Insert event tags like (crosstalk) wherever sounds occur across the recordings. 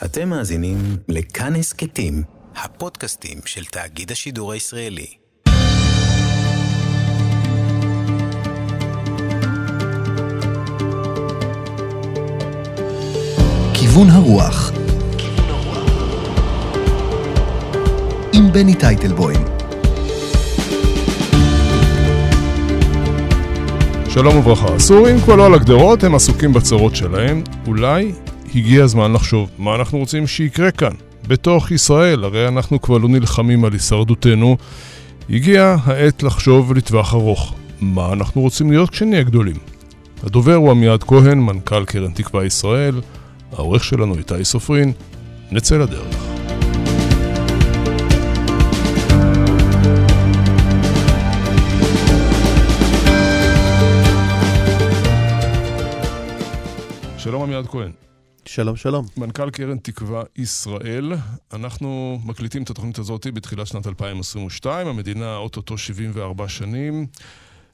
אתם מאזינים לכאן הסכתים, הפודקאסטים של תאגיד השידור הישראלי. כיוון הרוח עם בני טייטלבוים שלום וברכה. הסורים כבר לא על הגדרות, הם עסוקים בצרות שלהם. אולי הגיע הזמן לחשוב מה אנחנו רוצים שיקרה כאן, בתוך ישראל, הרי אנחנו כבר לא נלחמים על הישרדותנו. הגיע העת לחשוב לטווח ארוך, מה אנחנו רוצים להיות כשנהיה גדולים. הדובר הוא עמיעד כהן, מנכ"ל קרן תקווה ישראל, העורך שלנו איתי סופרין, נצא לדרך. שלום עמיעד כהן. שלום, שלום. מנכ"ל קרן תקווה ישראל. אנחנו מקליטים את התוכנית הזאת בתחילת שנת 2022, המדינה אוטוטו 74 שנים.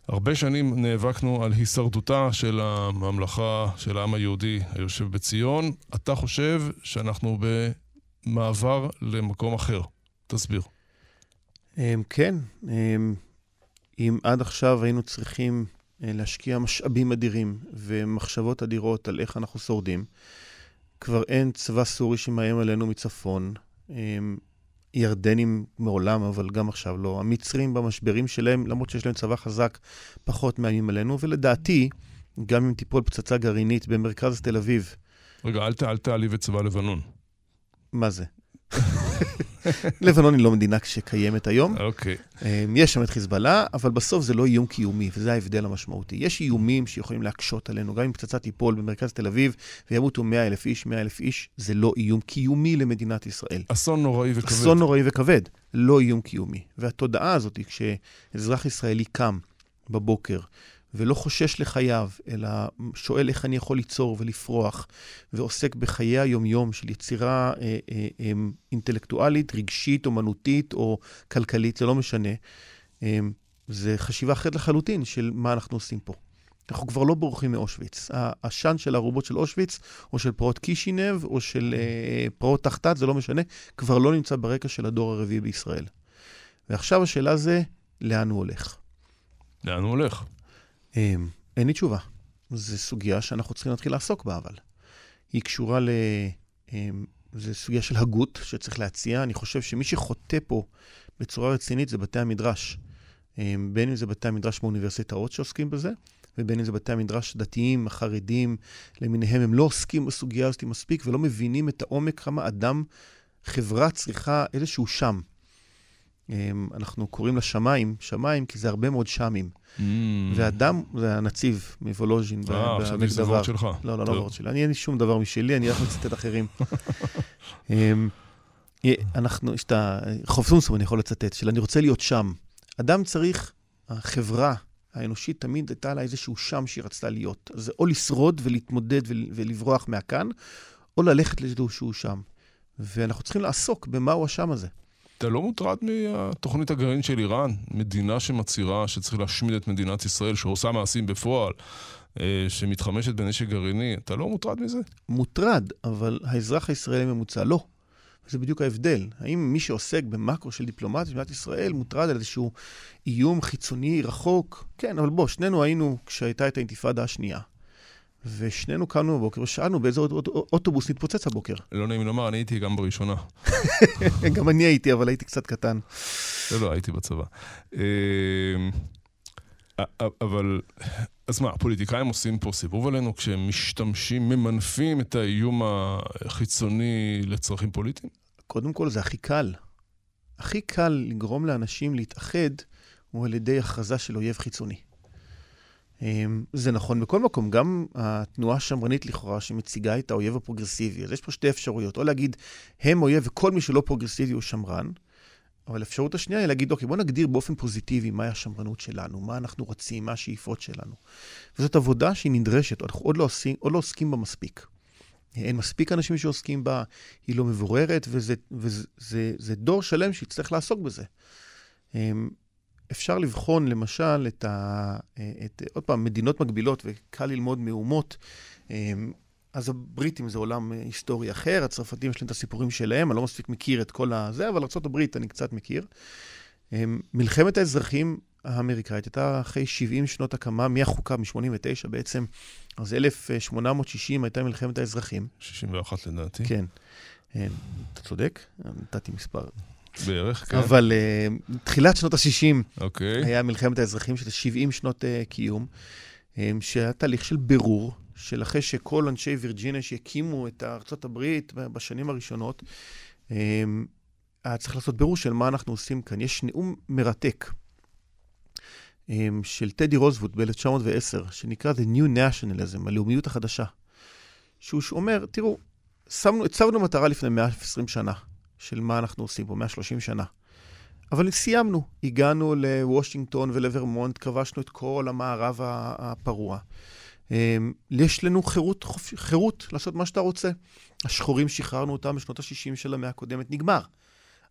הרבה שנים נאבקנו על הישרדותה של הממלכה של העם היהודי היושב בציון. אתה חושב שאנחנו במעבר למקום אחר. תסביר. אמ, כן, אמ, אם עד עכשיו היינו צריכים אה, להשקיע משאבים אדירים ומחשבות אדירות על איך אנחנו שורדים, כבר אין צבא סורי שמאיים עלינו מצפון. ירדנים מעולם, אבל גם עכשיו לא. המצרים במשברים שלהם, למרות שיש להם צבא חזק, פחות מאיימים עלינו, ולדעתי, גם אם תיפול פצצה גרעינית במרכז תל אביב... רגע, אל, אל תעליב את צבא לבנון. מה זה? (laughs) (laughs) לבנון היא לא מדינה שקיימת היום. אוקיי. Okay. יש שם את חיזבאללה, אבל בסוף זה לא איום קיומי, וזה ההבדל המשמעותי. יש איומים שיכולים להקשות עלינו, גם אם פצצה תיפול במרכז תל אביב וימותו 100 אלף איש, 100 אלף איש, זה לא איום קיומי למדינת ישראל. אסון נוראי וכבד. אסון נוראי וכבד, לא איום קיומי. והתודעה הזאת, כשאזרח ישראלי קם בבוקר, ולא חושש לחייו, אלא שואל איך אני יכול ליצור ולפרוח, ועוסק בחיי היומיום של יצירה אה, אה, אה, אינטלקטואלית, רגשית, אומנותית או כלכלית, זה לא משנה. אה, זה חשיבה אחרת לחלוטין של מה אנחנו עושים פה. אנחנו כבר לא בורחים מאושוויץ. העשן של הערובות של אושוויץ, או של פרעות קישינב, או של אה, פרעות תחתת, זה לא משנה, כבר לא נמצא ברקע של הדור הרביעי בישראל. ועכשיו השאלה זה, לאן הוא הולך? לאן הוא הולך? אמ, אין לי תשובה. זו סוגיה שאנחנו צריכים להתחיל לעסוק בה, אבל. היא קשורה ל... אמ, זו סוגיה של הגות שצריך להציע. אני חושב שמי שחוטא פה בצורה רצינית זה בתי המדרש. אמ, בין אם זה בתי המדרש באוניברסיטאות שעוסקים בזה, ובין אם זה בתי המדרש הדתיים, החרדים למיניהם, הם לא עוסקים בסוגיה הזאת מספיק ולא מבינים את העומק כמה אדם, חברה צריכה איזשהו שם. אנחנו קוראים לשמיים, שמיים, כי זה הרבה מאוד שמים. Mm. ואדם, זה הנציב מוולוז'ין אה, חשבתי שזה וורד שלך. לא, לא, לא וורד שלי. אני אין לי שום דבר משלי, אני רק מצטט אחרים. (laughs) אנחנו, יש את החוב סומסום, אני יכול לצטט, של אני רוצה להיות שם. אדם צריך, החברה האנושית תמיד הייתה לה איזשהו שם שהיא רצתה להיות. זה או לשרוד ולהתמודד ולברוח מהכאן, או ללכת לאיזשהו שם. ואנחנו צריכים לעסוק במהו השם הזה. אתה לא מוטרד מתוכנית הגרעין של איראן? מדינה שמצהירה שצריך להשמיד את מדינת ישראל, שעושה מעשים בפועל, אה, שמתחמשת בנשק גרעיני. אתה לא מוטרד מזה? מוטרד, אבל האזרח הישראלי הממוצע לא. וזה בדיוק ההבדל. האם מי שעוסק במאקרו של דיפלומטיה במדינת ישראל מוטרד על איזשהו איום חיצוני רחוק? כן, אבל בוא, שנינו היינו כשהייתה את האינתיפאדה השנייה. ושנינו קמנו בבוקר ושאלנו באיזה אוטובוס נתפוצץ הבוקר. לא נעים לומר, אני הייתי גם בראשונה. (laughs) גם אני הייתי, אבל הייתי קצת קטן. לא, לא, הייתי בצבא. אמ, אבל, אז מה, הפוליטיקאים עושים פה סיבוב עלינו כשהם משתמשים, ממנפים את האיום החיצוני לצרכים פוליטיים? קודם כל, זה הכי קל. הכי קל לגרום לאנשים להתאחד הוא על ידי הכרזה של אויב חיצוני. אמ, זה נכון בכל מקום, גם התנועה השמרנית לכאורה, שמציגה את האויב הפרוגרסיבי. אז יש פה שתי אפשרויות, או להגיד, הם אויב וכל מי שלא פרוגרסיבי הוא שמרן, אבל האפשרות השנייה היא להגיד, אוקיי, בוא נגדיר באופן פוזיטיבי מהי השמרנות שלנו, מה אנחנו רוצים, מה השאיפות שלנו. וזאת עבודה שהיא נדרשת, אנחנו עוד לא עושים, עוד לא עוסקים בה מספיק. אין מספיק אנשים שעוסקים בה, היא לא מבוררת, וזה, וזה זה, זה דור שלם שיצטרך לעסוק בזה. אפשר לבחון למשל את, ה, את, עוד פעם, מדינות מקבילות, וקל ללמוד מאומות. אמ, אז הבריטים זה עולם אה, היסטורי אחר, הצרפתים יש להם את הסיפורים שלהם, אני לא מספיק מכיר את כל הזה, אבל ארה"ב אני קצת מכיר. אמ, מלחמת האזרחים האמריקאית הייתה אחרי 70 שנות הקמה, מהחוקה, מ-89 בעצם, אז 1860 הייתה מלחמת האזרחים. 61 לדעתי. כן. אה, אתה צודק, נתתי מספר. בערך, כן. אבל uh, תחילת שנות ה-60 אוקיי. היה מלחמת האזרחים של 70 שנות uh, קיום, um, שהיה תהליך של בירור, של אחרי שכל אנשי וירג'יניה שהקימו את ארצות הברית בשנים הראשונות, um, היה צריך לעשות בירור של מה אנחנו עושים כאן. יש נאום מרתק um, של טדי רוזווד ב-1910, שנקרא The New Nationalism, הלאומיות החדשה. שהוא אומר, תראו, שמנו, הצבנו מטרה לפני 120 שנה, של מה אנחנו עושים פה, 130 שנה. אבל סיימנו, הגענו לוושינגטון ולוורמונט, כבשנו את כל המערב הפרוע. אמ, יש לנו חירות. חירות לעשות מה שאתה רוצה. השחורים, שחררנו אותם בשנות ה-60 של המאה הקודמת, נגמר.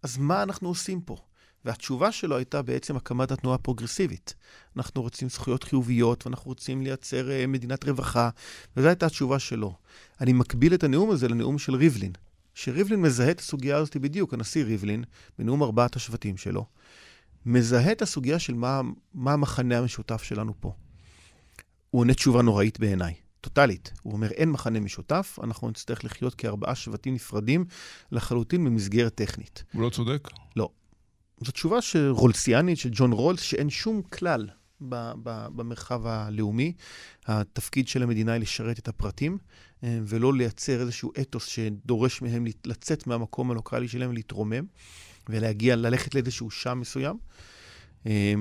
אז מה אנחנו עושים פה? והתשובה שלו הייתה בעצם הקמת התנועה הפרוגרסיבית. אנחנו רוצים זכויות חיוביות, ואנחנו רוצים לייצר uh, מדינת רווחה, וזו הייתה התשובה שלו. אני מקביל את הנאום הזה לנאום של ריבלין, שריבלין מזהה את הסוגיה הזאת בדיוק, הנשיא ריבלין, בנאום ארבעת השבטים שלו, מזהה את הסוגיה של מה, מה המחנה המשותף שלנו פה. הוא עונה תשובה נוראית בעיניי, טוטאלית. הוא אומר, אין מחנה משותף, אנחנו נצטרך לחיות כארבעה שבטים נפרדים לחלוטין במסגרת טכנית. הוא לא צודק? לא. זו תשובה רולסיאנית של ג'ון רולס, שאין שום כלל ב- ב- במרחב הלאומי. התפקיד של המדינה היא לשרת את הפרטים, אה, ולא לייצר איזשהו אתוס שדורש מהם לצאת מהמקום הלוקאלי שלהם ולהתרומם, ולהגיע, ללכת לאיזשהו שם מסוים. אה,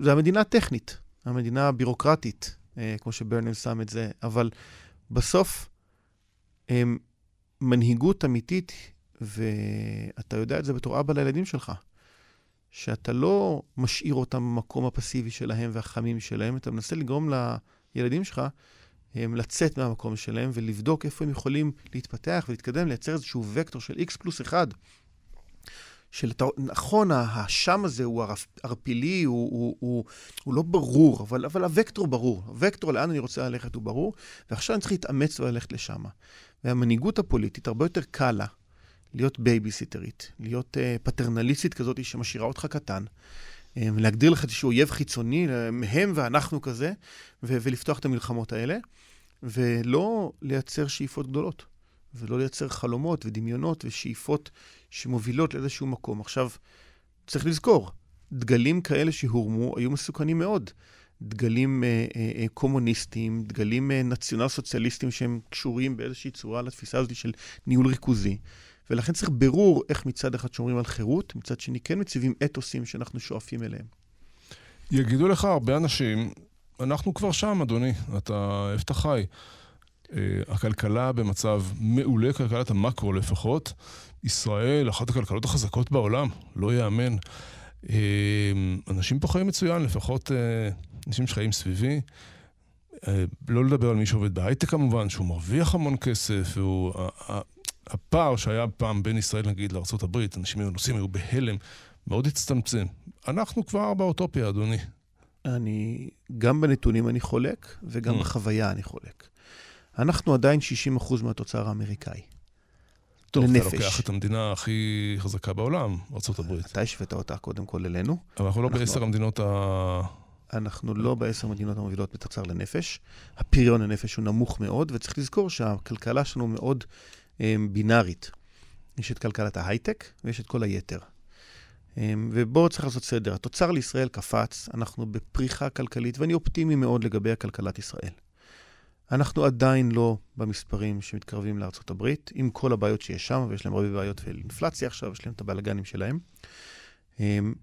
זו המדינה הטכנית, המדינה הבירוקרטית, אה, כמו שברנל שם את זה, אבל בסוף מנהיגות אמיתית, ואתה יודע את זה בתור אבא לילדים שלך. שאתה לא משאיר אותם במקום הפסיבי שלהם והחמים שלהם, אתה מנסה לגרום לילדים שלך הם לצאת מהמקום שלהם ולבדוק איפה הם יכולים להתפתח ולהתקדם, לייצר איזשהו וקטור של x פלוס 1. של, נכון, השם הזה הוא ערפילי, הוא, הוא, הוא, הוא לא ברור, אבל, אבל הוקטור ברור. הוקטור לאן אני רוצה ללכת הוא ברור, ועכשיו אני צריך להתאמץ וללכת לשם. והמנהיגות הפוליטית הרבה יותר קל לה להיות בייביסיטרית, להיות uh, פטרנליסטית כזאת שמשאירה אותך קטן, um, להגדיר לך איזשהו אויב חיצוני, מהם ואנחנו כזה, ו- ולפתוח את המלחמות האלה, ולא לייצר שאיפות גדולות, ולא לייצר חלומות ודמיונות ושאיפות שמובילות לאיזשהו מקום. עכשיו, צריך לזכור, דגלים כאלה שהורמו היו מסוכנים מאוד. דגלים אה, אה, אה, קומוניסטיים, דגלים אה, נציונל סוציאליסטיים שהם קשורים באיזושהי צורה לתפיסה הזאת של ניהול ריכוזי. ולכן צריך ברור איך מצד אחד שומרים על חירות, מצד שני כן מציבים אתוסים שאנחנו שואפים אליהם. יגידו לך הרבה אנשים, אנחנו כבר שם, אדוני, אתה, איפה אתה חי? Uh, הכלכלה במצב מעולה, כלכלת המקרו לפחות. ישראל, אחת הכלכלות החזקות בעולם, לא ייאמן. Uh, אנשים פה חיים מצוין, לפחות uh, אנשים שחיים סביבי. לא לדבר על מי שעובד בהייטק כמובן, שהוא מרוויח המון כסף, והוא... הפער שהיה פעם בין ישראל, נגיד, לארה"ב, אנשים היו נוסעים, היו בהלם, מאוד הצטמצם. אנחנו כבר באוטופיה, אדוני. אני, גם בנתונים אני חולק, וגם mm. בחוויה אני חולק. אנחנו עדיין 60% מהתוצר האמריקאי. טוב, לנפש. אתה לוקח את המדינה הכי חזקה בעולם, ארה"ב. אתה השווית אותה קודם כל אלינו. אבל אנחנו לא אנחנו... בעשר המדינות ה... אנחנו לא בעשר המדינות המובילות בתוצר לנפש. הפריון לנפש הוא נמוך מאוד, וצריך לזכור שהכלכלה שלנו מאוד בינארית. יש את כלכלת ההייטק ויש את כל היתר. אמ, ובואו צריך לעשות סדר. התוצר לישראל קפץ, אנחנו בפריחה כלכלית, ואני אופטימי מאוד לגבי הכלכלת ישראל. אנחנו עדיין לא במספרים שמתקרבים לארצות הברית, עם כל הבעיות שיש שם, ויש להם הרבה בעיות ואינפלציה עכשיו, יש להם את הבלגנים שלהם. אמ,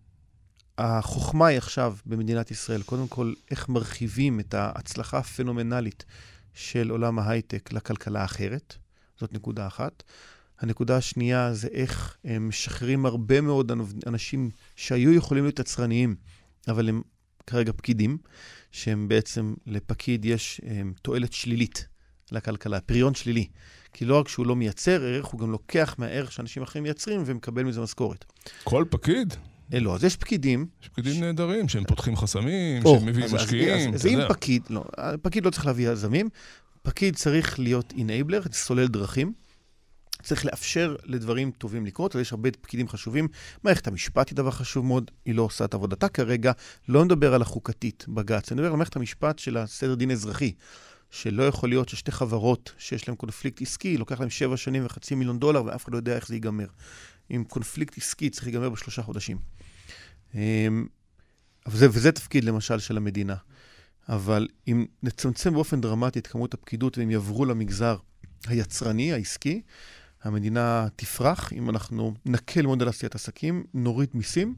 החוכמה היא עכשיו במדינת ישראל, קודם כל, איך מרחיבים את ההצלחה הפנומנלית של עולם ההייטק לכלכלה האחרת. זאת נקודה אחת. הנקודה השנייה זה איך הם משחררים הרבה מאוד אנשים שהיו יכולים להיות יצרניים, אבל הם כרגע פקידים, שהם בעצם, לפקיד יש הם, תועלת שלילית לכלכלה, פריון שלילי. כי לא רק שהוא לא מייצר ערך, הוא גם לוקח מהערך שאנשים אחרים מייצרים ומקבל מזה משכורת. כל פקיד? אה, לא, אז יש פקידים... יש פקידים ש... נהדרים, שהם פותחים חסמים, או, שהם מביאים משקיעים. אז, אז, אז אם פקיד, לא, פקיד לא צריך להביא יזמים, פקיד צריך להיות אינבלר, סולל דרכים. צריך לאפשר לדברים טובים לקרות, ויש הרבה פקידים חשובים. מערכת המשפט היא דבר חשוב מאוד, היא לא עושה את עבודתה כרגע. לא נדבר על החוקתית, בג"ץ, אני מדבר על מערכת המשפט של הסדר דין אזרחי. שלא יכול להיות ששתי חברות שיש להן קונפליקט עסקי, לוקח להן שבע שנים וחצי מיליון דולר, ואף אחד לא יודע איך זה ייגמר. אם קונפליקט עסקי צריך להיגמר בשלושה חודשים. אמ, וזה, וזה תפקיד, למשל, של המדינה. אבל אם נצמצם באופן דרמטי את כמות הפקידות והם יעברו למגזר היצרני, העסקי, המדינה תפרח. אם אנחנו נקל מאוד על עשיית עסקים, נוריד מיסים,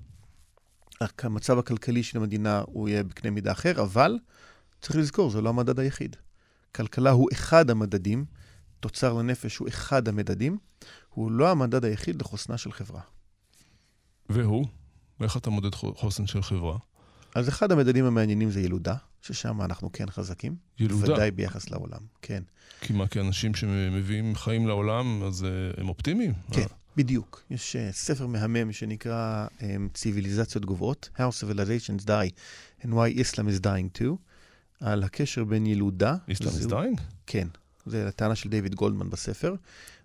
המצב הכלכלי של המדינה הוא יהיה בקנה מידה אחר, אבל צריך לזכור, זה לא המדד היחיד. כלכלה הוא אחד המדדים, תוצר לנפש הוא אחד המדדים, הוא לא המדד היחיד לחוסנה של חברה. והוא? איך אתה מודד חוסן של חברה? אז אחד המדדים המעניינים זה ילודה, ששם אנחנו כן חזקים. ילודה? ודאי ביחס לעולם, כן. כי מה, כי אנשים שמביאים חיים לעולם, אז uh, הם אופטימיים? כן, בדיוק. יש uh, ספר מהמם שנקרא ציוויליזציות גוברות, How Civilizations Die and Why Islam is Dying Too, על הקשר בין ילודה... Islam is dying? כן. זו הטענה של דיוויד גולדמן בספר.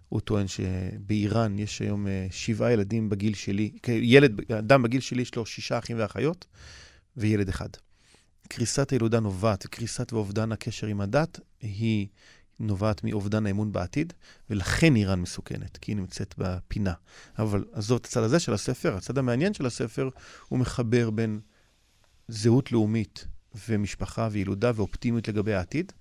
הוא טוען שבאיראן יש היום uh, שבעה ילדים בגיל שלי, ילד, אדם בגיל שלי יש לו שישה אחים ואחיות, וילד אחד. קריסת הילודה נובעת, קריסת ואובדן הקשר עם הדת, היא נובעת מאובדן האמון בעתיד, ולכן איראן מסוכנת, כי היא נמצאת בפינה. אבל עזוב את הצד הזה של הספר, הצד המעניין של הספר, הוא מחבר בין זהות לאומית ומשפחה וילודה ואופטימיות לגבי העתיד.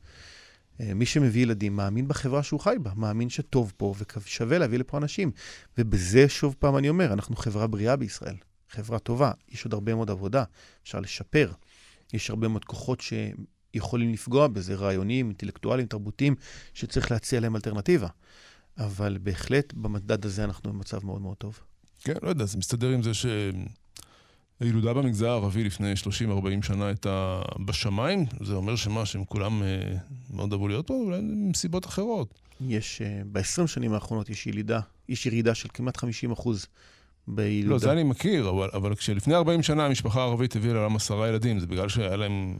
אה, מי שמביא ילדים מאמין בחברה שהוא חי בה, מאמין שטוב פה ושווה להביא לפה אנשים. ובזה, שוב פעם אני אומר, אנחנו חברה בריאה בישראל, חברה טובה. יש עוד הרבה מאוד עבודה, אפשר לשפר. יש הרבה מאוד כוחות שיכולים לפגוע בזה, רעיונים, אינטלקטואליים, תרבותיים, שצריך להציע להם אלטרנטיבה. אבל בהחלט, במדד הזה אנחנו במצב מאוד מאוד טוב. כן, לא יודע, זה מסתדר עם זה ש... הילודה במגזר הערבי לפני 30-40 שנה הייתה בשמיים, זה אומר שמה, שהם כולם אה, מאוד אהבו להיות פה, אולי מסיבות אחרות. יש, אה, ב-20 שנים האחרונות יש ילידה, יש ירידה של כמעט 50 אחוז בילודה. לא, זה אני מכיר, אבל, אבל כשלפני 40 שנה המשפחה הערבית הביאה לעולם עשרה ילדים, זה בגלל שהיה להם...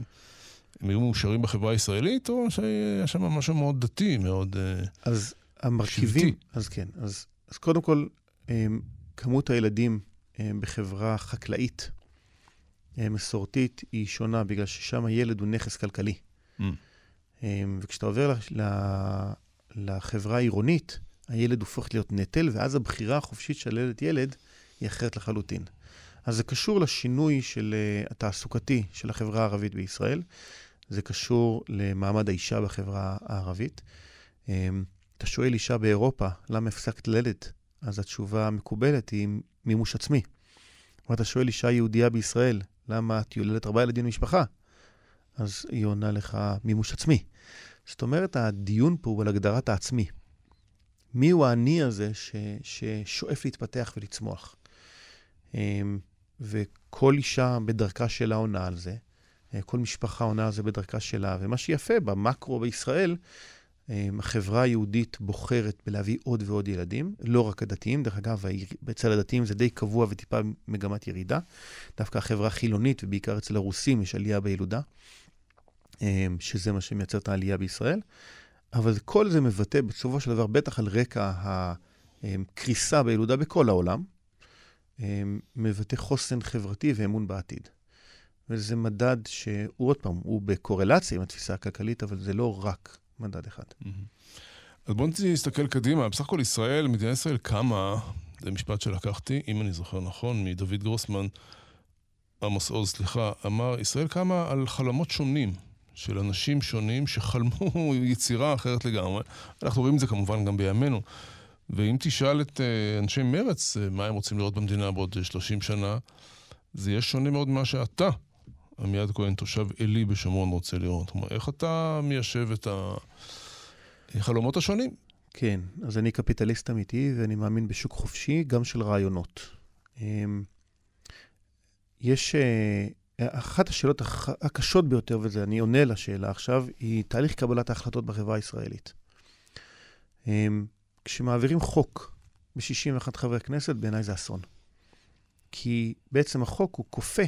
הם היו מאושרים בחברה הישראלית, או שהיה שם משהו מאוד דתי, מאוד אה, אז המרכיבים, שבטי? אז כן. אז, אז קודם כל, כמות הילדים בחברה חקלאית מסורתית היא שונה, בגלל ששם הילד הוא נכס כלכלי. Mm. וכשאתה עובר לחברה העירונית, הילד הופך להיות נטל, ואז הבחירה החופשית של ילד ילד היא אחרת לחלוטין. אז זה קשור לשינוי של uh, התעסוקתי של החברה הערבית בישראל, זה קשור למעמד האישה בחברה הערבית. Um, אתה שואל אישה באירופה, למה הפסקת ללדת? אז התשובה המקובלת היא מימוש עצמי. ואתה שואל אישה יהודייה בישראל, למה את יולדת ארבעה ילדים במשפחה? אז היא עונה לך מימוש עצמי. זאת אומרת, הדיון פה הוא על הגדרת העצמי. מי הוא האני הזה ש, ששואף להתפתח ולצמוח? אמ, וכל אישה בדרכה שלה עונה על זה, אה, כל משפחה עונה על זה בדרכה שלה, ומה שיפה במקרו בישראל, אמ, החברה היהודית בוחרת בלהביא עוד ועוד ילדים, לא רק הדתיים, דרך אגב, אצל הדתיים זה די קבוע וטיפה מגמת ירידה. דווקא החברה החילונית, ובעיקר אצל הרוסים, יש עלייה בילודה, אמ, שזה מה שמייצר את העלייה בישראל. אבל כל זה מבטא בסופו של דבר, בטח על רקע הקריסה בילודה בכל העולם, מבטא חוסן חברתי ואמון בעתיד. וזה מדד שהוא עוד פעם, הוא בקורלציה עם התפיסה הכלכלית, אבל זה לא רק מדד אחד. אז בואו נסתכל קדימה. בסך הכל ישראל, מדינת ישראל קמה, זה משפט שלקחתי, אם אני זוכר נכון, מדוד גרוסמן, עמוס עוז, סליחה, אמר, ישראל קמה על חלומות שונים. של אנשים שונים שחלמו (laughs) יצירה אחרת לגמרי. אנחנו רואים את זה כמובן גם בימינו. ואם תשאל את uh, אנשי מרץ uh, מה הם רוצים לראות במדינה בעוד 30 שנה, זה יהיה שונה מאוד ממה שאתה, עמיעד כהן, תושב עלי בשומרון, רוצה לראות. כלומר, איך אתה מיישב את החלומות השונים? כן, אז אני קפיטליסט אמיתי, ואני מאמין בשוק חופשי, גם של רעיונות. אמ, יש... אחת השאלות הקשות ביותר, וזה, אני עונה לשאלה עכשיו, היא תהליך קבלת ההחלטות בחברה הישראלית. כשמעבירים חוק ב-61 חברי כנסת, בעיניי זה אסון. כי בעצם החוק הוא כופה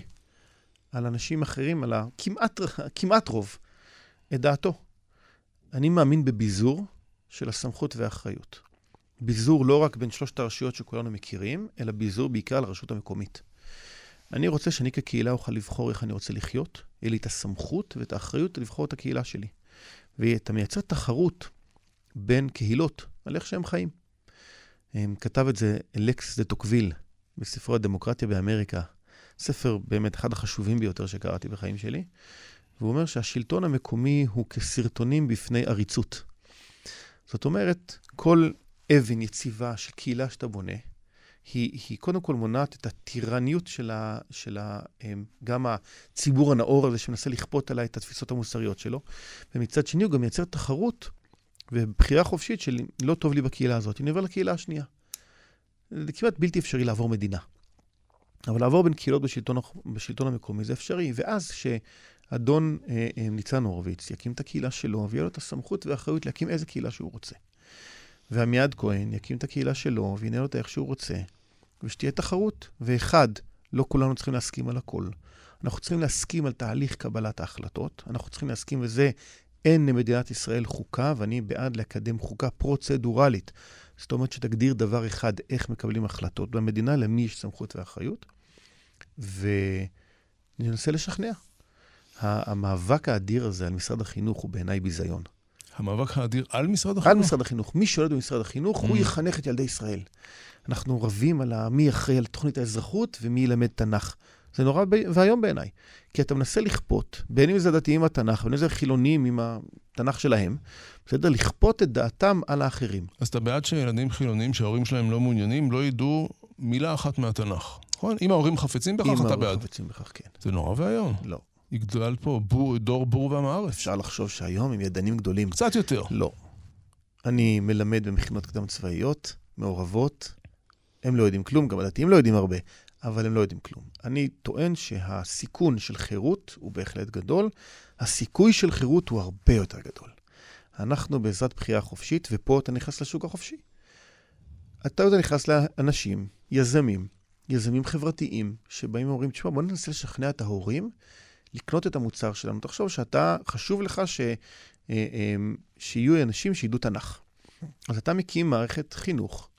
על אנשים אחרים, על הכמעט כמעט רוב, את דעתו. אני מאמין בביזור של הסמכות והאחריות. ביזור לא רק בין שלושת הרשויות שכולנו מכירים, אלא ביזור בעיקר לרשות המקומית. אני רוצה שאני כקהילה אוכל לבחור איך אני רוצה לחיות, יהיה לי את הסמכות ואת האחריות לבחור את הקהילה שלי. ואתה מייצר תחרות בין קהילות על איך שהם חיים. הם, כתב את זה אלכסיס דה טוקוויל בספרו הדמוקרטיה באמריקה, ספר באמת אחד החשובים ביותר שקראתי בחיים שלי, והוא אומר שהשלטון המקומי הוא כשרטונים בפני עריצות. זאת אומרת, כל אבן יציבה של קהילה שאתה בונה, היא, היא קודם כל מונעת את הטירניות של, ה, של ה, גם הציבור הנאור הזה שמנסה לכפות עליי את התפיסות המוסריות שלו, ומצד שני הוא גם מייצר תחרות ובחירה חופשית של לא טוב לי בקהילה הזאת, אני עובר לקהילה השנייה. זה כמעט בלתי אפשרי לעבור מדינה. אבל לעבור בין קהילות בשלטון, בשלטון המקומי זה אפשרי, ואז שאדון אה, אה, ניצן הורוביץ יקים את הקהילה שלו, ויהיה לו את הסמכות והאחריות להקים איזה קהילה שהוא רוצה. ועמיעד כהן יקים את הקהילה שלו, וינהל אותה איך שהוא רוצה, ושתהיה תחרות. ואחד, לא כולנו צריכים להסכים על הכל. אנחנו צריכים להסכים על תהליך קבלת ההחלטות, אנחנו צריכים להסכים, וזה, אין למדינת ישראל חוקה, ואני בעד לקדם חוקה פרוצדורלית. זאת אומרת שתגדיר דבר אחד, איך מקבלים החלטות במדינה, למי יש סמכות ואחריות, וננסה לשכנע. המאבק האדיר הזה על משרד החינוך הוא בעיניי ביזיון. המאבק האדיר על משרד החינוך? על משרד החינוך. מי שולט במשרד החינוך, mm. הוא יחנך את ילדי ישראל. אנחנו רבים על מי אחראי על תוכנית האזרחות ומי ילמד תנ"ך. זה נורא ואיום בעיניי. כי אתה מנסה לכפות, בין אם זה דתיים התנ"ך, ובין אם זה חילונים עם התנ"ך שלהם, בסדר? לכפות את דעתם על האחרים. אז אתה בעד שילדים חילונים שההורים שלהם לא מעוניינים, לא ידעו מילה אחת מהתנ"ך, נכון? אם ההורים חפצים בכך, אתה בעד. אם ההורים חפצים בכך, כן. זה נורא ואיום. לא. יגדל פה בור, דור בור ועם הארץ. אפשר לחשוב שהיום הם ידענים גדולים. קצת יותר. לא. אני מלמד במכינות קדם צבאיות, מעורבות. הם לא יודעים כלום, גם הדתיים לא יודעים הרבה, אבל הם לא יודעים כלום. אני טוען שהסיכון של חירות הוא בהחלט גדול, הסיכוי של חירות הוא הרבה יותר גדול. אנחנו בעזרת בחירה חופשית, ופה אתה נכנס לשוק החופשי. אתה יודע, נכנס לאנשים, יזמים, יזמים חברתיים, שבאים ואומרים, תשמע, בוא ננסה לשכנע את ההורים לקנות את המוצר שלנו. תחשוב שאתה, חשוב לך ש, אה, אה, שיהיו אנשים שידעו תנ"ך. אז אתה מקים מערכת חינוך,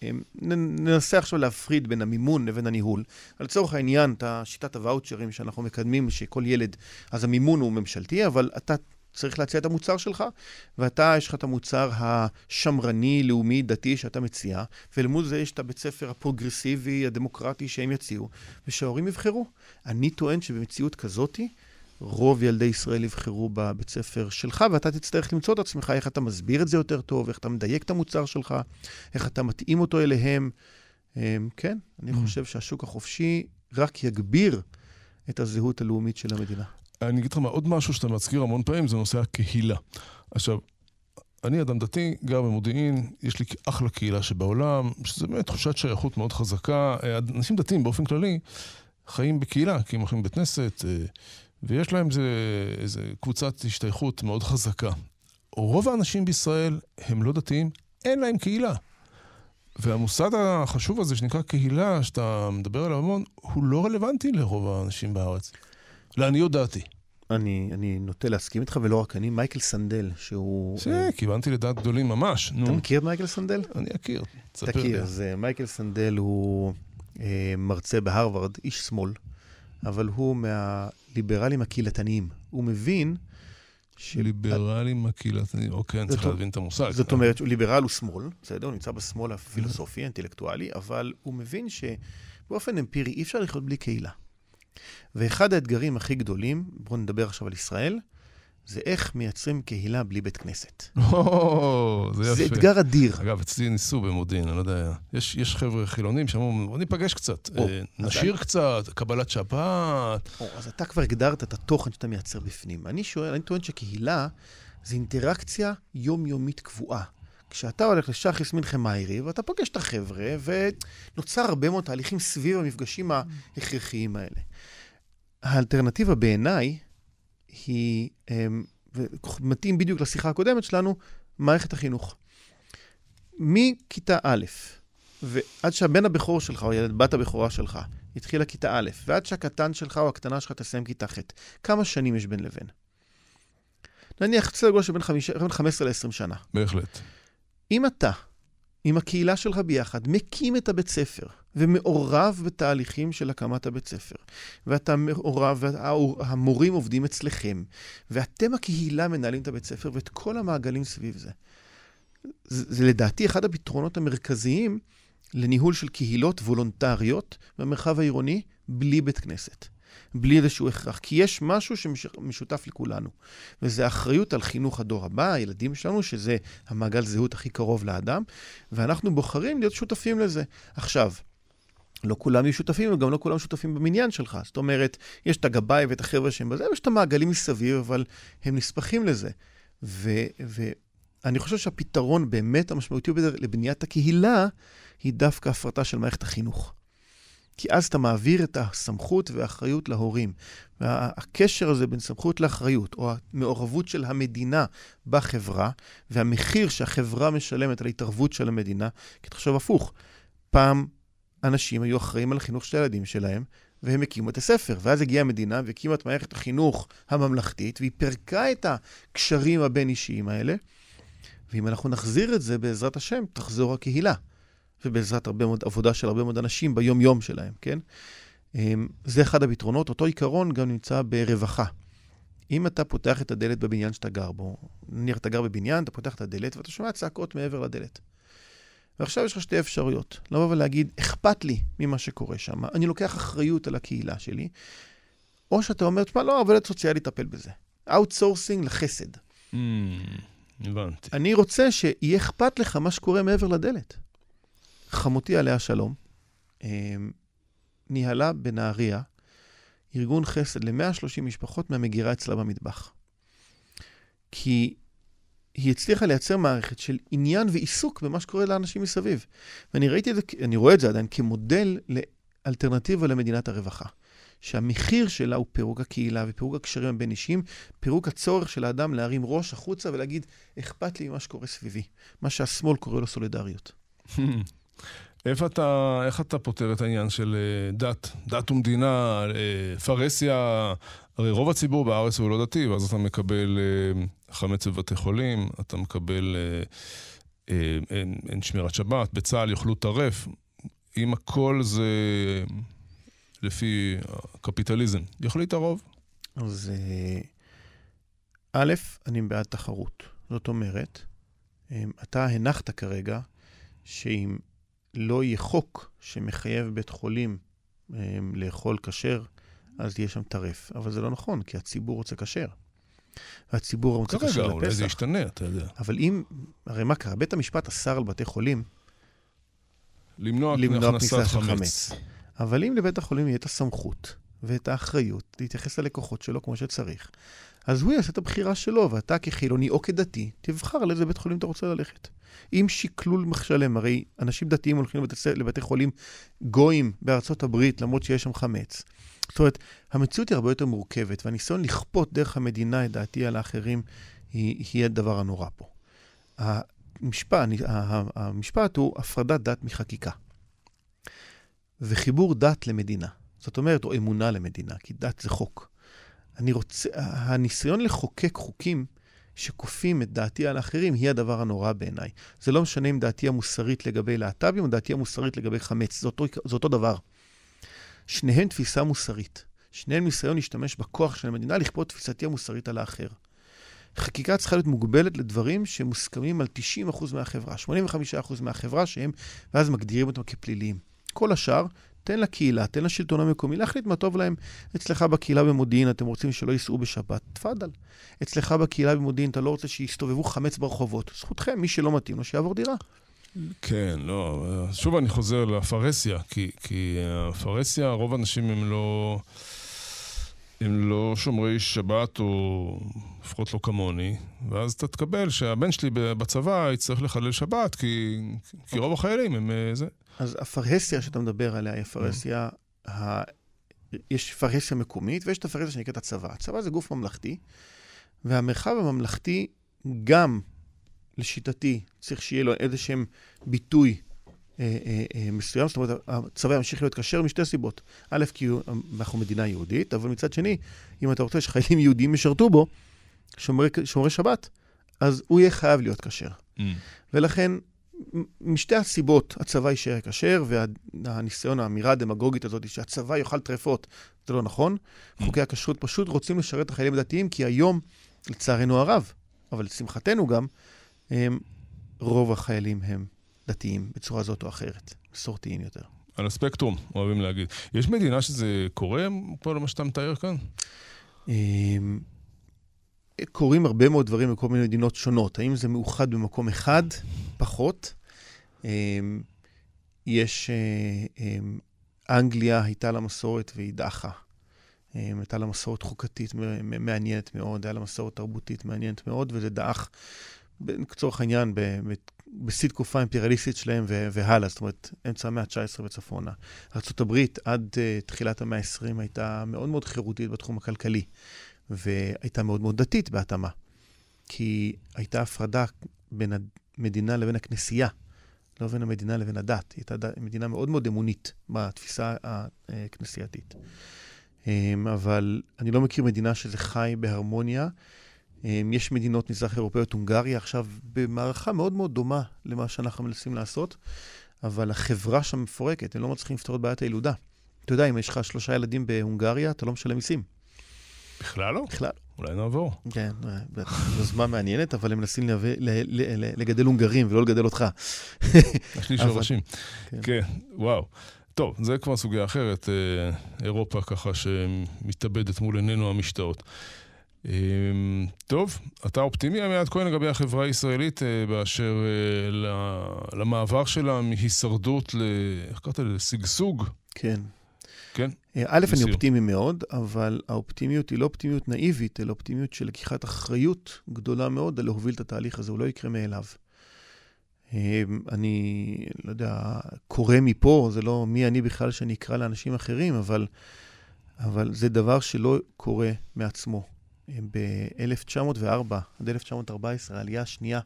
שננסה עכשיו להפריד בין המימון לבין הניהול. לצורך העניין, את שיטת הוואוצ'רים שאנחנו מקדמים, שכל ילד, אז המימון הוא ממשלתי, אבל אתה צריך להציע את המוצר שלך, ואתה, יש לך את המוצר השמרני, לאומי, דתי שאתה מציע, ולמול זה יש את הבית ספר הפרוגרסיבי, הדמוקרטי שהם יציעו, ושההורים יבחרו. אני טוען שבמציאות כזאתי, רוב ילדי ישראל יבחרו בבית ספר שלך, ואתה תצטרך למצוא את עצמך איך אתה מסביר את זה יותר טוב, איך אתה מדייק את המוצר שלך, איך אתה מתאים אותו אליהם. אמ, כן, אני mm. חושב שהשוק החופשי רק יגביר את הזהות הלאומית של המדינה. אני אגיד לך מה, עוד משהו שאתה מזכיר המון פעמים, זה נושא הקהילה. עכשיו, אני אדם דתי, גר במודיעין, יש לי אחלה קהילה שבעולם, שזה באמת תחושת שייכות מאוד חזקה. אנשים דתיים באופן כללי חיים בקהילה, כי הם הולכים בבית כנסת, אה, ויש להם איזו קבוצת השתייכות מאוד חזקה. רוב האנשים בישראל הם לא דתיים, אין להם קהילה. והמוסד החשוב הזה שנקרא קהילה, שאתה מדבר עליו המון, הוא לא רלוונטי לרוב האנשים בארץ. לעניות דעתי. אני, אני נוטה להסכים איתך, ולא רק אני, מייקל סנדל, שהוא... זה, כיוונתי לדעת גדולים ממש, נו. אתה מכיר את מייקל סנדל? אני אכיר, תכיר, אז מייקל סנדל הוא אה, מרצה בהרווארד, איש שמאל, אבל הוא מהליברלים הקהילתניים. הוא מבין... ש... ליברלים הקהילתניים, אוקיי, אני צריך להבין את המושג. זאת אומרת, ליברל הוא שמאל, בסדר? הוא נמצא בשמאל הפילוסופי, האינטלקטואלי, אבל הוא מבין שבאופן אמפירי אי אפשר לחיות בלי קהילה. ואחד האתגרים הכי גדולים, בואו נדבר עכשיו על ישראל, זה איך מייצרים קהילה בלי בית כנסת. (laughs) או, זה יפה. זה אתגר אדיר. אגב, אצלי ניסו במודיעין, אני לא יודע, יש, יש חבר'ה חילונים שאמרו, בוא ניפגש קצת, או, אה, נשיר אני... קצת, קבלת. או, אז אתה כבר הגדרת את התוכן שאתה מייצר בפנים. אני שואל, אני טוען שקהילה זה אינטראקציה יומיומית קבועה. כשאתה הולך לשחס מנחם מאירי, ואתה פוגש את החבר'ה, ונוצר הרבה מאוד תהליכים סביב המפגשים ההכרחיים האלה. האלטרנטיבה בעיניי היא, אמ, ומתאים בדיוק לשיחה הקודמת שלנו, מערכת החינוך. מכיתה א', ועד שהבן הבכור שלך, או ילד, בת הבכורה שלך, התחילה כיתה א', ועד שהקטן שלך או הקטנה שלך תסיים כיתה ח', כמה שנים יש בין לבין? נניח סדר גודל של בין חמיש- בין 15 ל-20 שנה. בהחלט. אם אתה, עם הקהילה שלך ביחד, מקים את הבית ספר ומעורב בתהליכים של הקמת הבית ספר, ואתה מעורב, והמורים עובדים אצלכם, ואתם הקהילה מנהלים את הבית ספר ואת כל המעגלים סביב זה. זה, זה לדעתי אחד הפתרונות המרכזיים לניהול של קהילות וולונטריות במרחב העירוני בלי בית כנסת. בלי איזשהו הכרח. כי יש משהו שמשותף לכולנו, וזה האחריות על חינוך הדור הבא, הילדים שלנו, שזה המעגל זהות הכי קרוב לאדם, ואנחנו בוחרים להיות שותפים לזה. עכשיו, לא כולם יהיו שותפים, וגם לא כולם שותפים במניין שלך. זאת אומרת, יש את הגבאי ואת החבר'ה שהם בזה, ויש את המעגלים מסביב, אבל הם נספחים לזה. ואני חושב שהפתרון באמת המשמעותי לבניית הקהילה, היא דווקא הפרטה של מערכת החינוך. כי אז אתה מעביר את הסמכות והאחריות להורים. והקשר הזה בין סמכות לאחריות, או המעורבות של המדינה בחברה, והמחיר שהחברה משלמת על ההתערבות של המדינה, כי תחשוב הפוך, פעם אנשים היו אחראים על החינוך של הילדים שלהם, והם הקימו את הספר. ואז הגיעה המדינה והקימה את מערכת החינוך הממלכתית, והיא פירקה את הקשרים הבין-אישיים האלה. ואם אנחנו נחזיר את זה, בעזרת השם, תחזור הקהילה. ובעזרת הרבה מאוד עבודה של הרבה מאוד אנשים ביום-יום שלהם, כן? אמ, זה אחד הפתרונות. אותו עיקרון גם נמצא ברווחה. אם אתה פותח את הדלת בבניין שאתה גר בו, נניח אתה גר בבניין, אתה פותח את הדלת ואתה שומע צעקות מעבר לדלת. ועכשיו יש לך שתי אפשרויות. לבוא ולהגיד, אכפת לי ממה שקורה שם, אני לוקח אחריות על הקהילה שלי, או שאתה אומר, תשמע, לא, עובדת סוציאלית תטפל בזה. outsourcing לחסד. Mm, הבנתי. אני רוצה שיהיה אכפת לך מה שקורה מעבר לדלת. חמותי עליה שלום, אמ, ניהלה בנהריה ארגון חסד ל-130 משפחות מהמגירה אצלה במטבח. כי היא הצליחה לייצר מערכת של עניין ועיסוק במה שקורה לאנשים מסביב. ואני ראיתי את זה, אני רואה את זה עדיין כמודל לאלטרנטיבה למדינת הרווחה. שהמחיר שלה הוא פירוק הקהילה ופירוק הקשרים הבין-אישיים, פירוק הצורך של האדם להרים ראש החוצה ולהגיד, אכפת לי ממה שקורה סביבי. מה שהשמאל קורא לו סולידריות. (laughs) איפה אתה, איך אתה פותר את העניין של אה, דת, דת ומדינה, אה, פרהסיה, הרי רוב הציבור בארץ הוא לא דתי, ואז אתה מקבל אה, חמץ בבתי חולים, אתה מקבל אין, אין שמירת שבת, בצה"ל יאכלו טרף. אם הכל זה לפי הקפיטליזם, יחליט הרוב. אז א', אני בעד תחרות. זאת אומרת, אתה הנחת כרגע שאם לא יהיה חוק שמחייב בית חולים אה, לאכול כשר, אז יהיה שם טרף. אבל זה לא נכון, כי הציבור רוצה כשר. והציבור רוצה כשר לפסח. אולי זה ישתנה, אתה יודע. אבל אם, הרי מה קרה? בית המשפט אסר על בתי חולים למנוע, למנוע כניסה של חמץ. אבל אם לבית החולים יהיה את הסמכות ואת האחריות להתייחס ללקוחות שלו כמו שצריך, אז הוא יעשה את הבחירה שלו, ואתה כחילוני או כדתי, תבחר על איזה בית חולים אתה רוצה ללכת. עם שקלול שלם, הרי אנשים דתיים הולכים לבתי, לבתי חולים גויים בארצות הברית, למרות שיש שם חמץ. זאת אומרת, המציאות היא הרבה יותר מורכבת, והניסיון לכפות דרך המדינה את דעתי על האחרים, היא, היא הדבר הנורא פה. המשפט, המשפט הוא הפרדת דת מחקיקה. וחיבור דת למדינה. זאת אומרת, או אמונה למדינה, כי דת זה חוק. אני רוצה, הניסיון לחוקק חוקים שכופים את דעתי על האחרים, היא הדבר הנורא בעיניי. זה לא משנה אם דעתי המוסרית לגבי להט"בים או דעתי המוסרית לגבי חמץ, זה אותו, זה אותו דבר. שניהם תפיסה מוסרית. שניהם ניסיון להשתמש בכוח של המדינה לכפות תפיסתי המוסרית על האחר. חקיקה צריכה להיות מוגבלת לדברים שמוסכמים על 90% מהחברה, 85% מהחברה שהם, ואז מגדירים אותם כפליליים. כל השאר תן לקהילה, תן לשלטון המקומי להחליט מה טוב להם. אצלך בקהילה במודיעין אתם רוצים שלא ייסעו בשבת, תפאדל. אצלך בקהילה במודיעין אתה לא רוצה שיסתובבו חמץ ברחובות. זכותכם, מי שלא מתאים לו, שיעבור דירה. כן, לא, שוב אני חוזר לפרהסיה, כי, כי הפרהסיה, רוב האנשים הם לא... הם לא שומרי שבת, או לפחות לא כמוני, ואז אתה תקבל שהבן שלי בצבא יצטרך לחלל שבת, כי, כי רוב החיילים הם אה, זה. אז הפרהסיה שאתה מדבר עליה היא הפרהסיה, ה... יש פרהסיה מקומית ויש את הפרהסיה שנקראת הצבא. הצבא זה גוף ממלכתי, והמרחב הממלכתי גם, לשיטתי, צריך שיהיה לו איזה שהם ביטוי אה, אה, אה, מסוים, זאת אומרת, הצבא ימשיך להיות כשר משתי סיבות. א', כי אנחנו מדינה יהודית, אבל מצד שני, אם אתה רוצה שחיילים יהודים ישרתו בו, שומרי, שומרי שבת, אז הוא יהיה חייב להיות כשר. Mm. ולכן, משתי הסיבות, הצבא יישאר כשר, והניסיון, האמירה הדמגוגית הזאת, שהצבא יאכל טרפות, זה לא נכון. חוקי הכשרות פשוט רוצים לשרת את החיילים הדתיים, כי היום, לצערנו הרב, אבל לשמחתנו גם, הם, רוב החיילים הם דתיים בצורה זאת או אחרת, מסורתיים יותר. על הספקטרום, אוהבים להגיד. יש מדינה שזה קורה, כל מה שאתה מתאר כאן? אמ, קורים הרבה מאוד דברים בכל מיני מדינות שונות. האם זה מאוחד במקום אחד? פחות. אמ, יש... אה, אמ, אנגליה הייתה לה מסורת והיא דחה. הייתה לה מסורת חוקתית מעניינת מאוד, היה לה מסורת תרבותית מעניינת מאוד, וזה דעך, לצורך העניין, בשיא תקופה האימפריאליסטית שלהם והלאה, זאת אומרת, אמצע המאה ה-19 וצפונה. ארה"ב עד uh, תחילת המאה ה-20 הייתה מאוד מאוד חירותית בתחום הכלכלי, והייתה מאוד מאוד דתית בהתאמה, כי הייתה הפרדה בין המדינה לבין הכנסייה, לא בין המדינה לבין הדת. היא הייתה ד- מדינה מאוד מאוד אמונית בתפיסה הכנסייתית. אמ, אבל אני לא מכיר מדינה שזה חי בהרמוניה. אמ, יש מדינות מזרח אירופאיות, הונגריה עכשיו במערכה מאוד מאוד דומה למה שאנחנו מנסים לעשות, אבל החברה שם מפורקת, הם לא מצליחים לפתור את בעיית הילודה. אתה יודע, אם יש לך שלושה ילדים בהונגריה, אתה לא משלם מיסים. בכלל לא? בכלל. אולי נעבור. כן, יוזמה מעניינת, אבל הם מנסים לגדל הונגרים ולא לגדל אותך. יש לי שורשים. כן. כן, וואו. טוב, זה כבר סוגיה אחרת, אה, אירופה ככה שמתאבדת מול עינינו המשתאות. אה, טוב, אתה אופטימי, עמיעד כהן, לגבי החברה הישראלית אה, באשר אה, למעבר שלה מהישרדות ל... איך קראת לזה? לשגשוג? כן. כן? אה, א', אני. אופטימי מאוד, אבל האופטימיות היא לא אופטימיות נאיבית, אלא אופטימיות של לקיחת אחריות גדולה מאוד על להוביל את התהליך הזה, הוא לא יקרה מאליו. אה, אני, לא יודע, קורא מפה, זה לא מי אני בכלל שאני אקרא לאנשים אחרים, אבל, אבל זה דבר שלא קורה מעצמו. ב-1904 עד 1914, העלייה השנייה,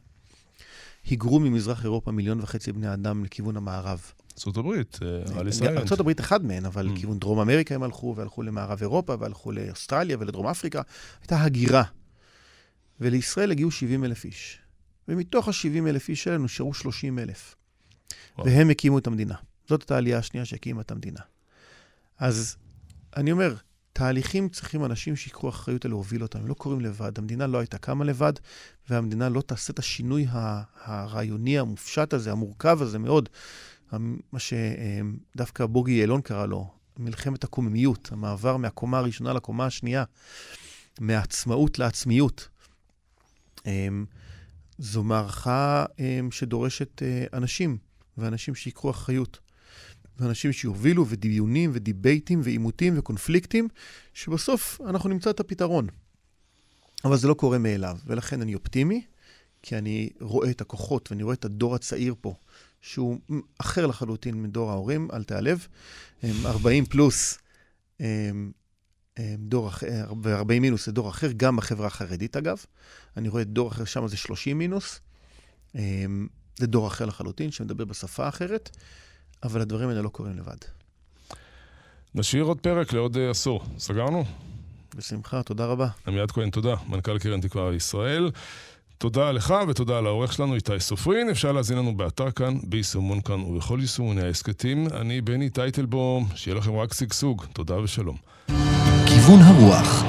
היגרו ממזרח אירופה מיליון וחצי בני אדם לכיוון המערב. ארצות הברית, אה, אליס איילנד. ארה"ב אחד מהן, אבל Mm. לכיוון דרום אמריקה הם הלכו, והלכו למערב אירופה, והלכו לאוסטרליה ולדרום אפריקה. הייתה הגירה. ולישראל הגיעו 70 אלף איש. ומתוך ה-70 אלף איש האלה נשארו 30 אלף. והם הקימו את המדינה. זאת הייתה העלייה השנייה שהקימה את המדינה. אז אני אומר, תהליכים צריכים אנשים שיקחו אחריות להוביל אותם. הם לא קורים לבד. המדינה לא הייתה קמה לבד, והמדינה לא תעשה את השינוי הרעיוני, המופשט הזה, המורכב הזה מאוד, מה שדווקא בוגי יעלון קרא לו, מלחמת הקוממיות, המעבר מהקומה הראשונה לקומה השנייה, מהעצמאות לעצמיות. אמ, זו מערכה אמ, שדורשת אה, אנשים, ואנשים שיקחו אחריות. ואנשים שיובילו, ודיונים, ודיבייטים, ועימותים, וקונפליקטים, שבסוף אנחנו נמצא את הפתרון. אבל זה לא קורה מאליו, ולכן אני אופטימי, כי אני רואה את הכוחות, ואני רואה את הדור הצעיר פה, שהוא אחר לחלוטין מדור ההורים, אל תיעלב. הם 40 פלוס, דור אחר, ו-40 מינוס זה דור אחר, גם בחברה החרדית אגב. אני רואה דור אחר, שם זה 30 מינוס. זה דור אחר לחלוטין, שמדבר בשפה אחרת, אבל הדברים האלה לא קורים לבד. נשאיר עוד פרק לעוד אה, עשור. סגרנו? בשמחה, תודה רבה. עמיעד כהן, תודה. מנכ"ל קרן תקווה ישראל. תודה לך ותודה לעורך שלנו איתי סופרין. אפשר להזין לנו באתר כאן, ביישומון כאן ובכל יישומוני ההסכתים. אני בני טייטלבום, שיהיה לכם רק שגשוג. תודה ושלום. כיוון הרוח